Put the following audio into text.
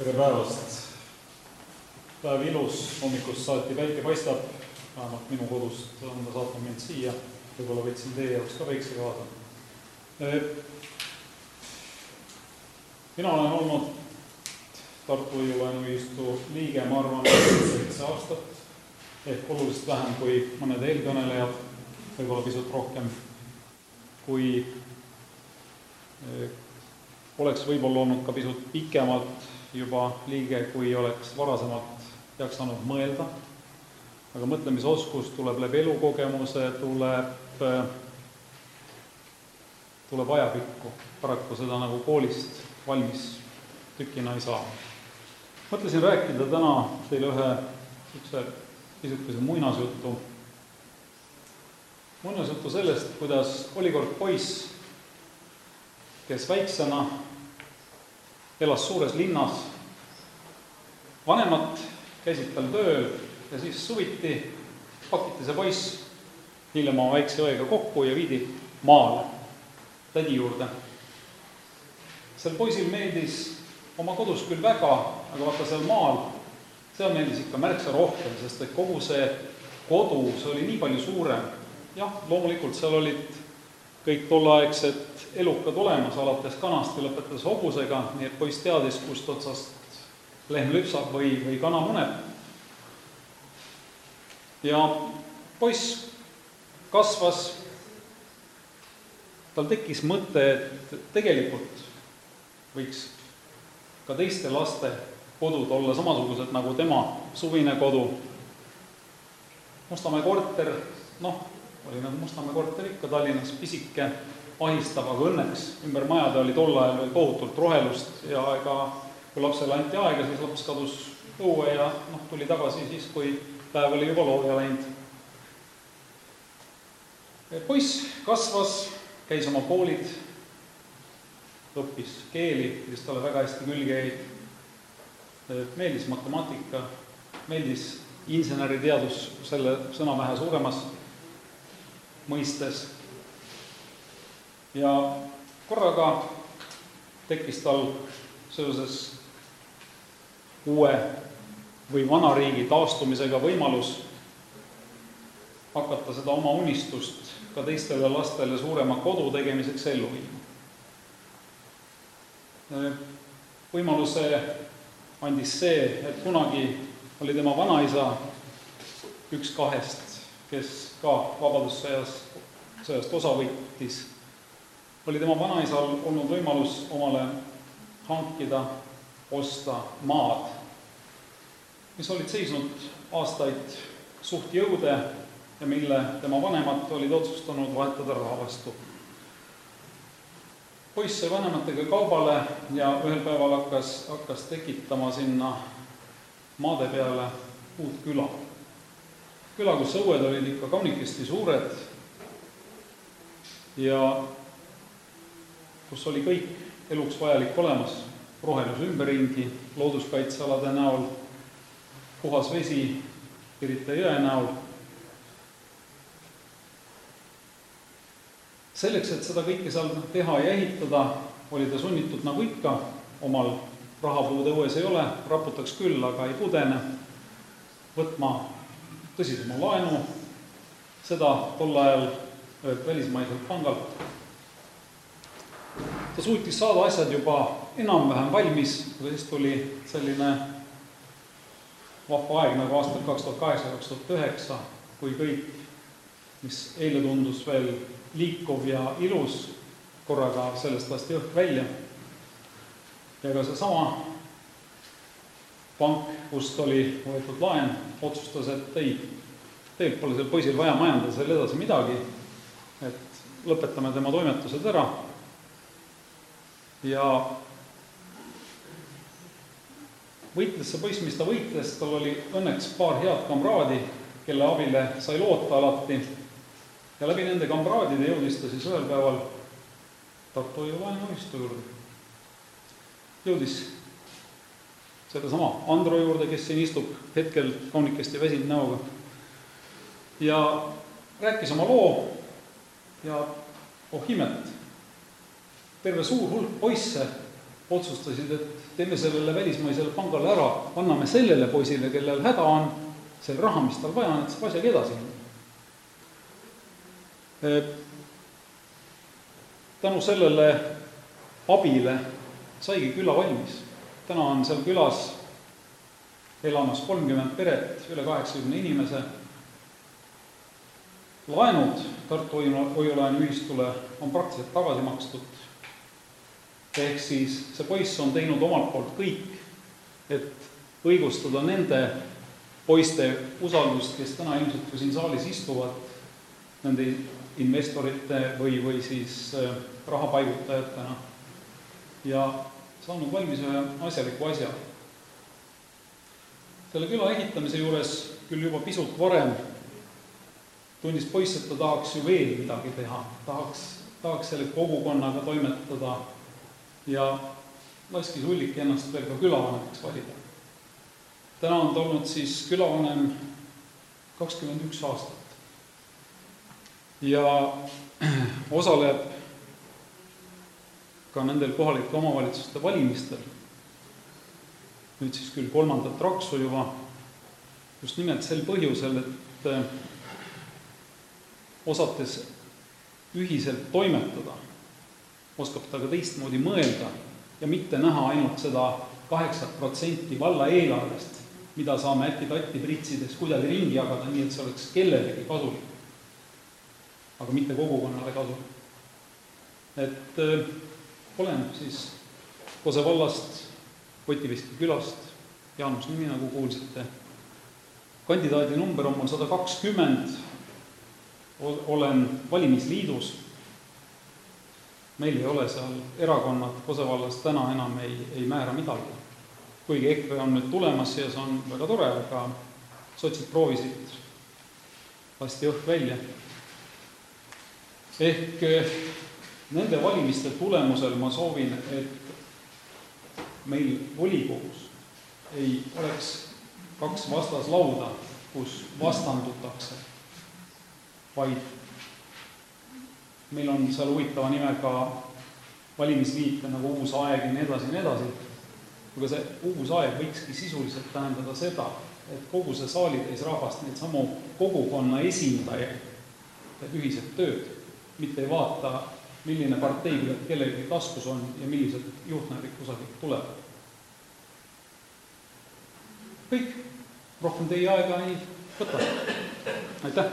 tere päevast! päev ilus, hommikust saati päike paistab, vähemalt minu kodust on ta saatnud mind siia, võib-olla võtsin teie jaoks ka päikse kaasa. mina olen olnud Tartu Hoiu-laenuühistu liige, ma arvan, seitse aastat ehk oluliselt vähem kui mõned eelkõnelejad, võib-olla pisut rohkem, kui oleks võib-olla olnud ka pisut pikemalt juba liige, kui oleks varasemalt jaksanud mõelda, aga mõtlemisoskus tuleb läbi elukogemuse, tuleb, tuleb ajapikku, paraku seda nagu koolist valmis tükina ei saa. mõtlesin rääkida täna teile ühe niisuguse pisukese muinasjutu, muinasjutu sellest, kuidas oli kord poiss, kes väiksena elas suures linnas, vanemad käisid tal tööl ja siis suviti pakiti see poiss hiljem oma väikse õega kokku ja viidi maale tädi juurde. sel poisil meeldis oma kodus küll väga, aga vaata seal maal, seal meeldis ikka märksa rohkem, sest et kogu see kodu, see oli nii palju suurem. jah, loomulikult seal olid kõik tolleaegsed elukad olemas, alates kanast ja lõpetades hobusega, nii et poiss teadis, kust otsast lehm lüpsab või, või kana muneb. ja poiss kasvas, tal tekkis mõte, et tegelikult võiks ka teiste laste kodud olla samasugused nagu tema suvine kodu. Mustamäe korter, noh, oli nagu Mustamäe korter ikka Tallinnas, pisike, ahistav, aga õnneks. Ümber majade oli tol ajal veel tohutult rohelust ja ega kui lapsele anti aega, siis laps kadus õue ja noh, tuli tagasi siis, kui päev oli juba looja läinud. poiss kasvas, käis oma koolid, õppis keeli, mis talle väga hästi külge jäi, meeldis matemaatika, meeldis inseneriteadus selle sõna vähe suuremas mõistes ja korraga tekkis tal seoses uue või vana riigi taastumisega võimalus hakata seda oma unistust ka teistele lastele suurema kodu tegemiseks ellu viima. võimaluse andis see, et kunagi oli tema vanaisa üks kahest, kes ka Vabadussõjas, sõjast osa võttis, oli tema vanaisal olnud võimalus omale hankida osta maad, mis olid seisnud aastaid suht jõude ja mille tema vanemad olid otsustanud vahetada raha vastu. poiss sai vanematega kaubale ja ühel päeval hakkas, hakkas tekitama sinna maade peale uut küla. küla, kus õued olid ikka kaunikesti suured ja kus oli kõik eluks vajalik olemas. Rohelus ümberringi looduskaitsealade näol, puhas vesi Pirita jõe näol. selleks, et seda kõike seal teha ja ehitada, oli ta sunnitud nagu ikka, omal rahapuud õues ei ole, raputaks küll, aga ei pudene, võtma tõsisema laenu, seda tol ajal ühelt välismaiselt pangalt ta suutis saada asjad juba enam-vähem valmis, aga siis tuli selline vahva aeg nagu aastal kaks tuhat kaheksa, kaks tuhat üheksa, kui kõik, mis eile tundus veel liikuv ja ilus, korraga sellest lasti õhk välja. ja ka seesama pank, kust oli võetud laen, otsustas, et ei, tegelikult pole sel poisil vaja majandada seal edasi midagi, et lõpetame tema toimetused ära ja võitles see poiss, mis ta võitles, tal oli õnneks paar head kamraadi, kelle abile sai loota alati. Ja läbi nende kamraadide jõudis ta siis ühel päeval Tartu Hoiu-laenuühistu juurde. jõudis sedasama Andro juurde, kes siin istub hetkel kaunikesti väsinud näoga. Ja rääkis oma loo ja oh imet terve suur hulk poisse otsustasid, et teeme sellele välismaisele pangale ära, anname sellele poisile, kellel häda on, selle raha, mis tal vaja on, et saab asjaga edasi minna. tänu sellele abile saigi küla valmis. täna on seal külas elamas kolmkümmend peret, üle kaheksakümne inimese. laenud Tartu Hoiu-laenuühistule on praktiliselt tagasi makstud. Ehk siis see poiss on teinud omalt poolt kõik, et õigustada nende poiste usaldust, kes täna ilmselt ju siin saalis istuvad, nende investorite või, või siis rahapaigutajatena. Ja saanud valmis ühe asjaliku asja. Selle küla ehitamise juures küll juba pisut varem tundis poiss, et ta tahaks ju veel midagi teha, tahaks, tahaks selle kogukonnaga toimetada ja laskis Ulliki ennast veel ka külavanemaks valida. täna on ta olnud siis külavanem kakskümmend üks aastat. ja osaleb ka nendel kohalike omavalitsuste valimistel nüüd siis küll kolmandat raksu juba, just nimelt sel põhjusel, et äh, osates ühiselt toimetada, oskab ta ka teistmoodi mõelda ja mitte näha ainult seda kaheksat protsenti valla eelarvest, mida saame äkki-tatti pritsides kuidagi ringi jagada, nii et see oleks kellelegi kasulik. aga mitte kogukonnale kasulik. et äh, olen siis Kose vallast Kotiviski külast, Jaanus nimi, nagu kuulsite. kandidaadi number on mul sada kakskümmend, olen valimisliidus. Meil ei ole seal erakonnad Kose vallas täna enam ei, ei määra midagi. kuigi EKRE on nüüd tulemas ja see on väga tore, aga sotsid proovisid, lasti õhk välja. ehk nende valimiste tulemusel ma soovin, et meil volikogus ei oleks kaks vastaslauda, kus vastandutakse, vaid meil on seal huvitava nimega valimisliite nagu Uus Aeg ja nii edasi ja nii edasi, aga see uus aeg võikski sisuliselt tähendada seda, et kogu see saalitäis rahvast, neid samu kogukonna esindajaid teeb ühiselt tööd, mitte ei vaata milline parteipilet kellelgi taskus on ja millised juhtnärid kusagilt tulevad. kõik, rohkem teie aega ei võta. aitäh!